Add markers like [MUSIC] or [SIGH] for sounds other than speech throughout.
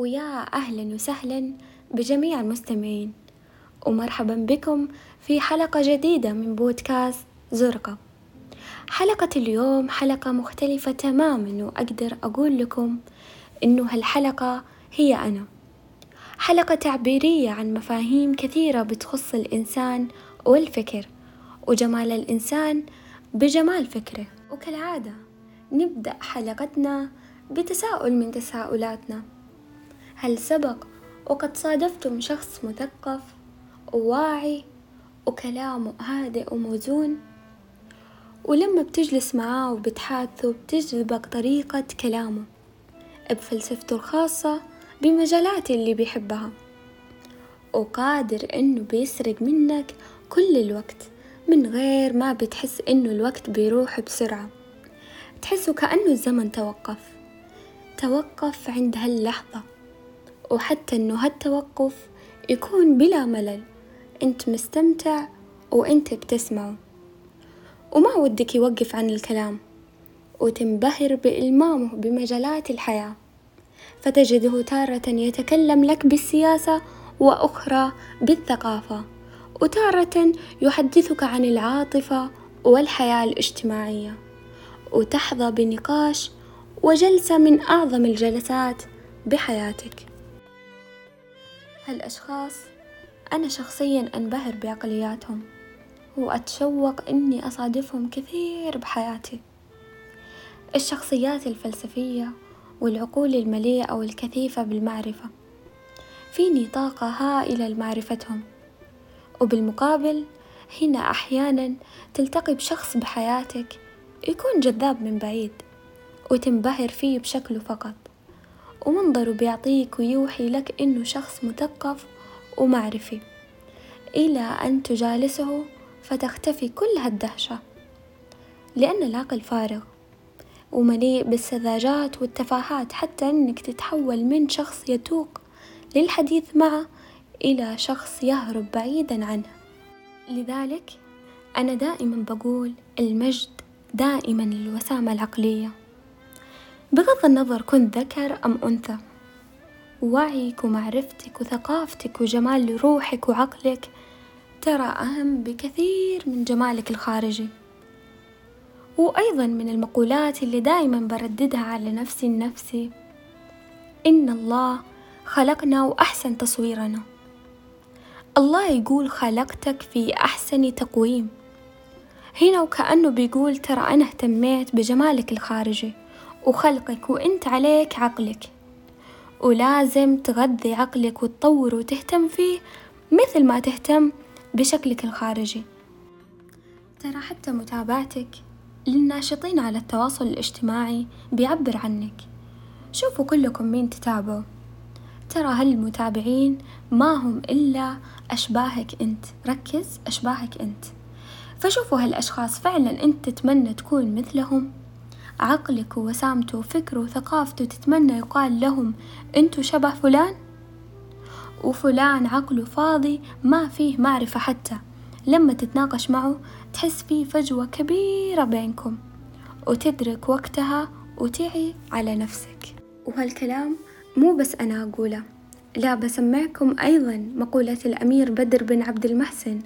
ويا أهلا وسهلا بجميع المستمعين ومرحبا بكم في حلقة جديدة من بودكاست زرقة حلقة اليوم حلقة مختلفة تماما وأقدر أقول لكم إنه هالحلقة هي أنا. حلقة تعبيرية عن مفاهيم كثيرة بتخص الإنسان والفكر وجمال الإنسان بجمال فكره. وكالعادة نبدأ حلقتنا بتساؤل من تساؤلاتنا. هل سبق وقد صادفتم شخص مثقف؟ وواعي وكلامه هادئ وموزون. ولما بتجلس معاه وبتحاثوا بتجذبك طريقة كلامه بفلسفته الخاصة بمجالات اللي بيحبها. وقادر إنه بيسرق منك كل الوقت من غير ما بتحس إنه الوقت بيروح بسرعة. تحسه كأنه الزمن توقف. توقف عند هاللحظة. وحتى إنه هالتوقف يكون بلا ملل. أنت مستمتع وأنت بتسمعه. وما ودك يوقف عن الكلام. وتنبهر بإلمامه بمجالات الحياة. فتجده تارة يتكلم لك بالسياسة وأخرى بالثقافة. وتارة يحدثك عن العاطفة والحياة الاجتماعية. وتحظى بنقاش وجلسة من أعظم الجلسات بحياتك. هالأشخاص؟ أنا شخصيا أنبهر بعقلياتهم وأتشوق إني أصادفهم كثير بحياتي. الشخصيات الفلسفية والعقول المليئة والكثيفة بالمعرفة فيني طاقة هائلة لمعرفتهم. وبالمقابل هنا أحيانا تلتقي بشخص بحياتك يكون جذاب من بعيد وتنبهر فيه بشكله فقط. ومنظره بيعطيك ويوحي لك إنه شخص مثقف ومعرفي. إلى أن تجالسه فتختفي كل هالدهشة. لأن العقل فارغ ومليء بالسذاجات والتفاهات حتى أنك تتحول من شخص يتوق للحديث معه إلى شخص يهرب بعيدا عنه. لذلك أنا دائما بقول المجد دائما للوسامة العقلية. بغض النظر كنت ذكر أم أنثى. وعيك ومعرفتك وثقافتك وجمال روحك وعقلك ترى أهم بكثير من جمالك الخارجي. وأيضا من المقولات اللي دائما برددها على نفسي النفسي إن الله خلقنا وأحسن تصويرنا. الله يقول خلقتك في أحسن تقويم. هنا وكأنه بيقول ترى أنا اهتميت بجمالك الخارجي. وخلقك وإنت عليك عقلك. ولازم تغذي عقلك وتطور وتهتم فيه مثل ما تهتم بشكلك الخارجي. ترى حتى متابعتك للناشطين على التواصل الاجتماعي بيعبر عنك. شوفوا كلكم مين تتابعوا. ترى هالمتابعين ما هم إلا أشباهك أنت. ركز أشباهك أنت. فشوفوا هالأشخاص فعلا أنت تتمنى تكون مثلهم. عقلك ووسامته وفكره وثقافته تتمنى يقال لهم أنتوا شبه فلان؟ وفلان عقله فاضي ما فيه معرفة حتى. لما تتناقش معه تحس فيه فجوة كبيرة بينكم. وتدرك وقتها وتعي على نفسك. وهالكلام مو بس أنا أقوله لا بسمعكم أيضا مقولة الأمير بدر بن عبد المحسن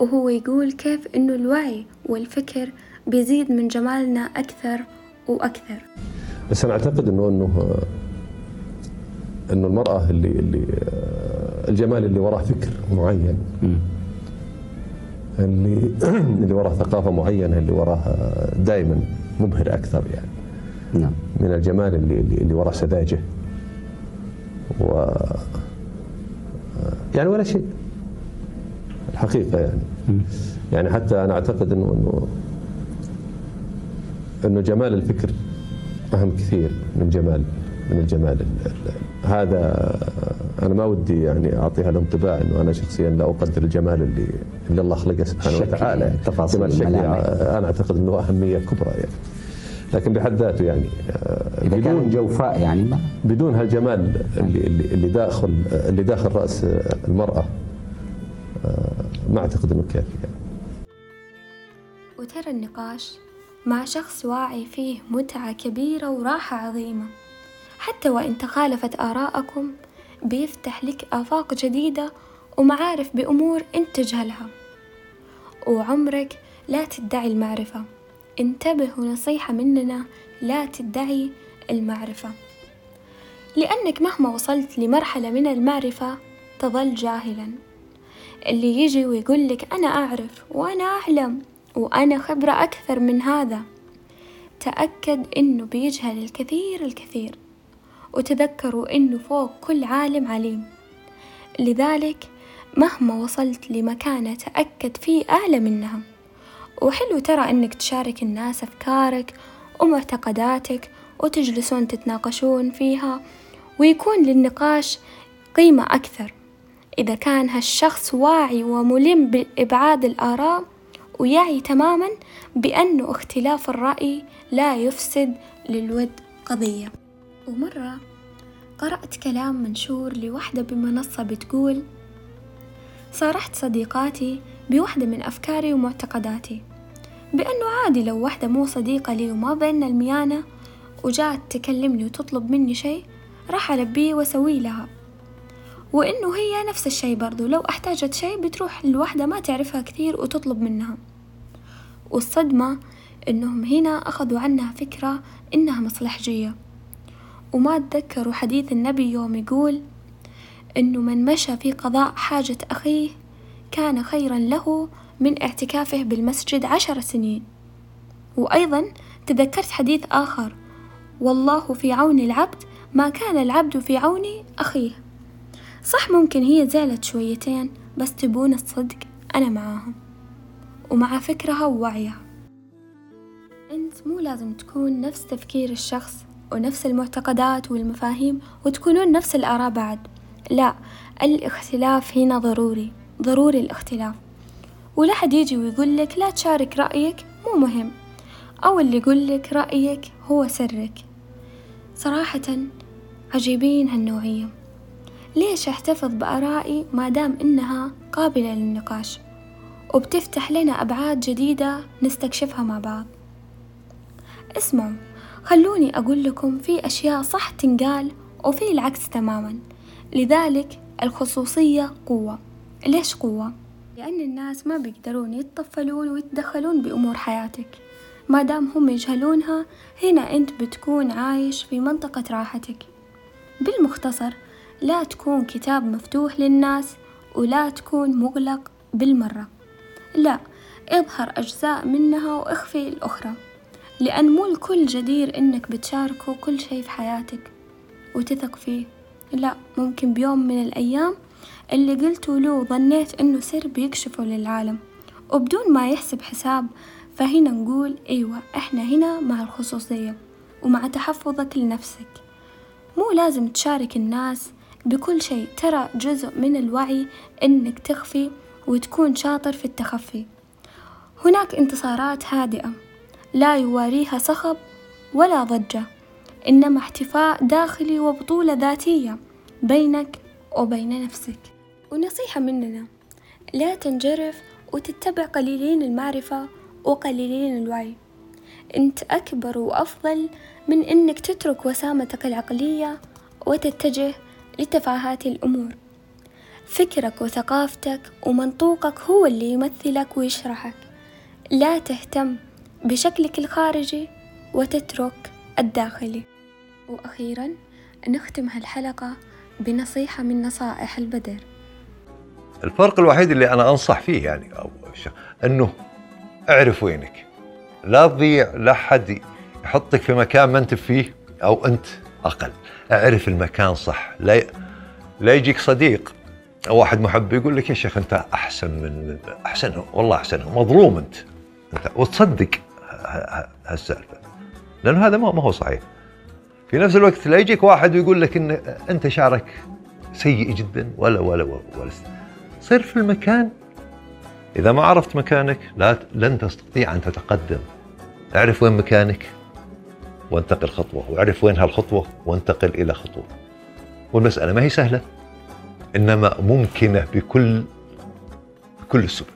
وهو يقول كيف إنه الوعي والفكر بيزيد من جمالنا أكثر وأكثر. بس أنا أعتقد إنه إنه إنه المرأة اللي اللي الجمال اللي وراه فكر معين اللي [CLEARS THROAT] اللي وراه ثقافة معينة اللي وراه دائما مبهر أكثر يعني. نعم. من الجمال اللي اللي, اللي وراه سذاجة. و يعني ولا شيء. الحقيقة يعني. يعني حتى أنا أعتقد إنه إنه إنه جمال الفكر أهم كثير من جمال من الجمال ال- ال- هذا أنا ما ودي يعني أعطي هذا الانطباع إنه أنا شخصيا لا أقدر الجمال اللي اللي الله خلقه سبحانه وتعالى يعني. تفاصيل الملامح. أنا أعتقد إنه أهمية كبرى يعني لكن بحد ذاته يعني آه، كان بدون جوفاء يعني ما بدون هالجمال اللي اللي اللي داخل اللي داخل رأس المرأة آه، ما أعتقد إنه كافي يعني. وترى النقاش مع شخص واعي فيه متعة كبيرة وراحة عظيمة. حتى وإن تخالفت آراءكم بيفتح لك آفاق جديدة ومعارف بأمور أنت تجهلها. وعمرك لا تدعي المعرفة. انتبه ونصيحة مننا لا تدعي المعرفة. لأنك مهما وصلت لمرحلة من المعرفة تظل جاهلا. اللي يجي ويقول لك أنا أعرف وأنا أعلم. وأنا خبرة أكثر من هذا. تأكد إنه بيجهل الكثير الكثير وتذكروا إنه فوق كل عالم عليم. لذلك مهما وصلت لمكانة تأكد فيه أعلى منها. وحلو ترى إنك تشارك الناس أفكارك ومعتقداتك وتجلسون تتناقشون فيها ويكون للنقاش قيمة أكثر. إذا كان هالشخص واعي وملم بإبعاد الآراء ويعي تماما بأنه اختلاف الرأي لا يفسد للود قضية. ومرة قرأت كلام منشور لوحدة بمنصة بتقول صارحت صديقاتي بوحدة من أفكاري ومعتقداتي بأنه عادي لو واحدة مو صديقة لي وما بيننا الميانة وجات تكلمني وتطلب مني شي راح ألبيه وأسويه لها. وإنه هي نفس الشي برضو. لو أحتاجت شي بتروح لوحدة ما تعرفها كثير وتطلب منها. والصدمة إنهم هنا أخذوا عنها فكرة إنها مصلحجية. وما تذكروا حديث النبي يوم يقول إنه من مشى في قضاء حاجة أخيه كان خيرا له من اعتكافه بالمسجد عشر سنين. وأيضا تذكرت حديث آخر. والله في عون العبد ما كان العبد في عون أخيه. صح ممكن هي زعلت شويتين بس تبون الصدق أنا معاهم. ومع فكرها ووعيها. أنت مو لازم تكون نفس تفكير الشخص ونفس المعتقدات والمفاهيم وتكونون نفس الآراء بعد. لا الاختلاف هنا ضروري ضروري الاختلاف. ولا حد يجي ويقول لك لا تشارك رأيك مو مهم. أو اللي يقول لك رأيك هو سرك. صراحة عجيبين هالنوعية. ليش أحتفظ بآرائي ما دام إنها قابلة للنقاش؟ وبتفتح لنا أبعاد جديدة نستكشفها مع بعض. اسمعوا خلوني أقول لكم في أشياء صح تنقال وفي العكس تماما. لذلك الخصوصية قوة. ليش قوة؟ لأن الناس ما بيقدرون يتطفلون ويتدخلون بأمور حياتك. ما دام هم يجهلونها هنا أنت بتكون عايش في منطقة راحتك. بالمختصر لا تكون كتاب مفتوح للناس ولا تكون مغلق بالمرة. لا اظهر أجزاء منها واخفي الأخرى لأن مو الكل جدير إنك بتشاركه كل شي في حياتك وتثق فيه. لا ممكن بيوم من الأيام اللي قلته له ظنيت إنه سر بيكشفه للعالم وبدون ما يحسب حساب فهنا نقول أيوة إحنا هنا مع الخصوصية ومع تحفظك لنفسك. مو لازم تشارك الناس بكل شيء. ترى جزء من الوعي إنك تخفي وتكون شاطر في التخفي. هناك انتصارات هادئة. لا يواريها صخب ولا ضجة إنما احتفاء داخلي وبطولة ذاتية بينك وبين نفسك. ونصيحة مننا لا تنجرف وتتبع قليلين المعرفة وقليلين الوعي. أنت أكبر وأفضل من أنك تترك وسامتك العقلية وتتجه لتفاهات الأمور. فكرك وثقافتك ومنطوقك هو اللي يمثلك ويشرحك. لا تهتم بشكلك الخارجي وتترك الداخلي. وأخيرا نختم هالحلقة بنصيحة من نصائح البدر. الفرق الوحيد اللي أنا أنصح فيه يعني أو أنه اعرف وينك. لا تضيع لا حد يحطك في مكان ما أنت فيه أو أنت أقل. أعرف المكان صح. لا لا يجيك صديق. أو واحد محب يقول لك يا شيخ أنت أحسن من أحسن والله أحسن مظلوم أنت. أنت وتصدق هالسالفه لأنه هذا ما هو صحيح. في نفس الوقت لا يجيك واحد ويقول لك إن أنت شعرك سيء جدا ولا ولا ولا, ولا صير في المكان. إذا ما عرفت مكانك لا لن تستطيع أن تتقدم. أعرف وين مكانك؟ وانتقل خطوة. واعرف وين هالخطوة؟ وانتقل إلى خطوة. والمسألة ما هي سهلة إنما ممكنة بكل بكل السبل.